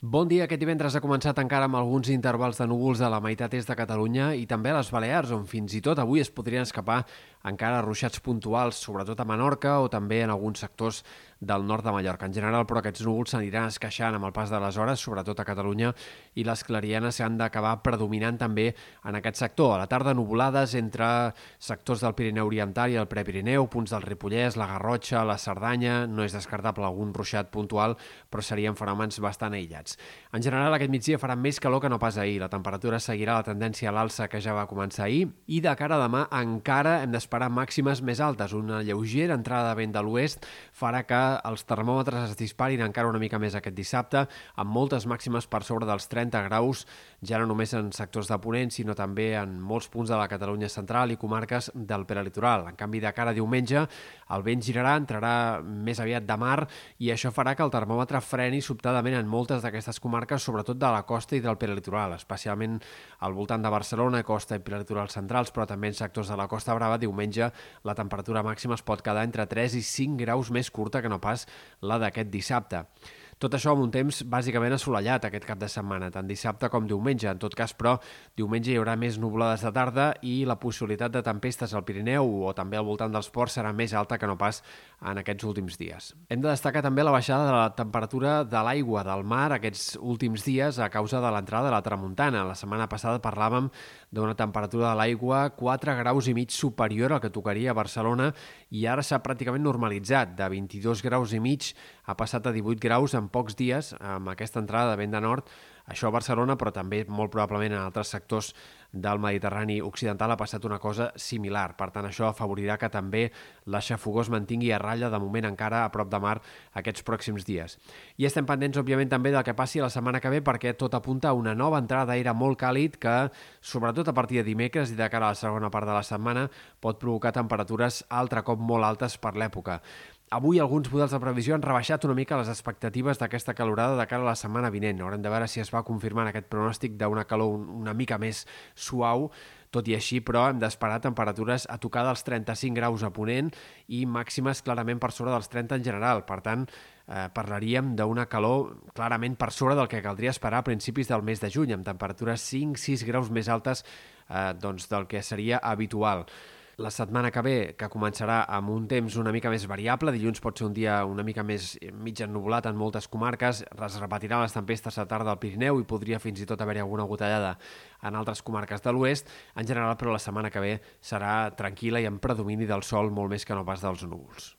Bon dia. Aquest divendres ha començat encara amb alguns intervals de núvols a la meitat est de Catalunya i també a les Balears, on fins i tot avui es podrien escapar encara ruixats puntuals, sobretot a Menorca o també en alguns sectors del nord de Mallorca. En general, però, aquests núvols s'aniran esqueixant amb el pas de les hores, sobretot a Catalunya, i les clarianes s'han d'acabar predominant també en aquest sector. A la tarda, nuvolades entre sectors del Pirineu Oriental i el Prepirineu, punts del Ripollès, la Garrotxa, la Cerdanya... No és descartable algun ruixat puntual, però serien fenòmens bastant aïllats. En general, aquest migdia farà més calor que no pas ahir. La temperatura seguirà la tendència a l'alça que ja va començar ahir i de cara a demà encara hem d'esperar màximes més altes. Una lleugera entrada de vent de l'oest farà que els termòmetres es disparin encara una mica més aquest dissabte, amb moltes màximes per sobre dels 30 graus, ja no només en sectors de Ponent, sinó també en molts punts de la Catalunya central i comarques del peralitoral. En canvi, de cara a diumenge, el vent girarà, entrarà més aviat de mar i això farà que el termòmetre freni sobtadament en moltes d'aquestes comarques, sobretot de la costa i del peralitoral, especialment al voltant de Barcelona, costa i peralitoral centrals, però també en sectors de la Costa Brava, diumenge la temperatura màxima es pot quedar entre 3 i 5 graus més curta que no pas la d'aquest dissabte. Tot això amb un temps bàsicament assolellat aquest cap de setmana, tant dissabte com diumenge. En tot cas, però, diumenge hi haurà més nuvolades de tarda i la possibilitat de tempestes al Pirineu o també al voltant dels ports serà més alta que no pas en aquests últims dies. Hem de destacar també la baixada de la temperatura de l'aigua del mar aquests últims dies a causa de l'entrada de la tramuntana. La setmana passada parlàvem d'una temperatura de l'aigua 4 graus i mig superior al que tocaria a Barcelona i ara s'ha pràcticament normalitzat. De 22 graus i mig ha passat a 18 graus en pocs dies amb aquesta entrada de vent de nord això a Barcelona, però també molt probablement en altres sectors del Mediterrani Occidental ha passat una cosa similar. Per tant, això afavorirà que també l'aixafogó es mantingui a ratlla de moment encara a prop de mar aquests pròxims dies. I estem pendents, òbviament, també del que passi la setmana que ve perquè tot apunta a una nova entrada d'aire molt càlid que, sobretot a partir de dimecres i de cara a la segona part de la setmana, pot provocar temperatures altre cop molt altes per l'època. Avui alguns models de previsió han rebaixat una mica les expectatives d'aquesta calorada de cara a la setmana vinent. Haurem de veure si es va confirmar aquest pronòstic d'una calor una mica més suau, tot i així, però, hem d'esperar temperatures a tocar dels 35 graus a Ponent i màximes clarament per sobre dels 30 en general. Per tant, eh, parlaríem d'una calor clarament per sobre del que caldria esperar a principis del mes de juny, amb temperatures 5-6 graus més altes eh, doncs, del que seria habitual la setmana que ve, que començarà amb un temps una mica més variable, dilluns pot ser un dia una mica més mig ennubulat en moltes comarques, es repetiran les tempestes a tarda al Pirineu i podria fins i tot haver-hi alguna gotellada en altres comarques de l'oest. En general, però, la setmana que ve serà tranquil·la i amb predomini del sol molt més que no pas dels núvols.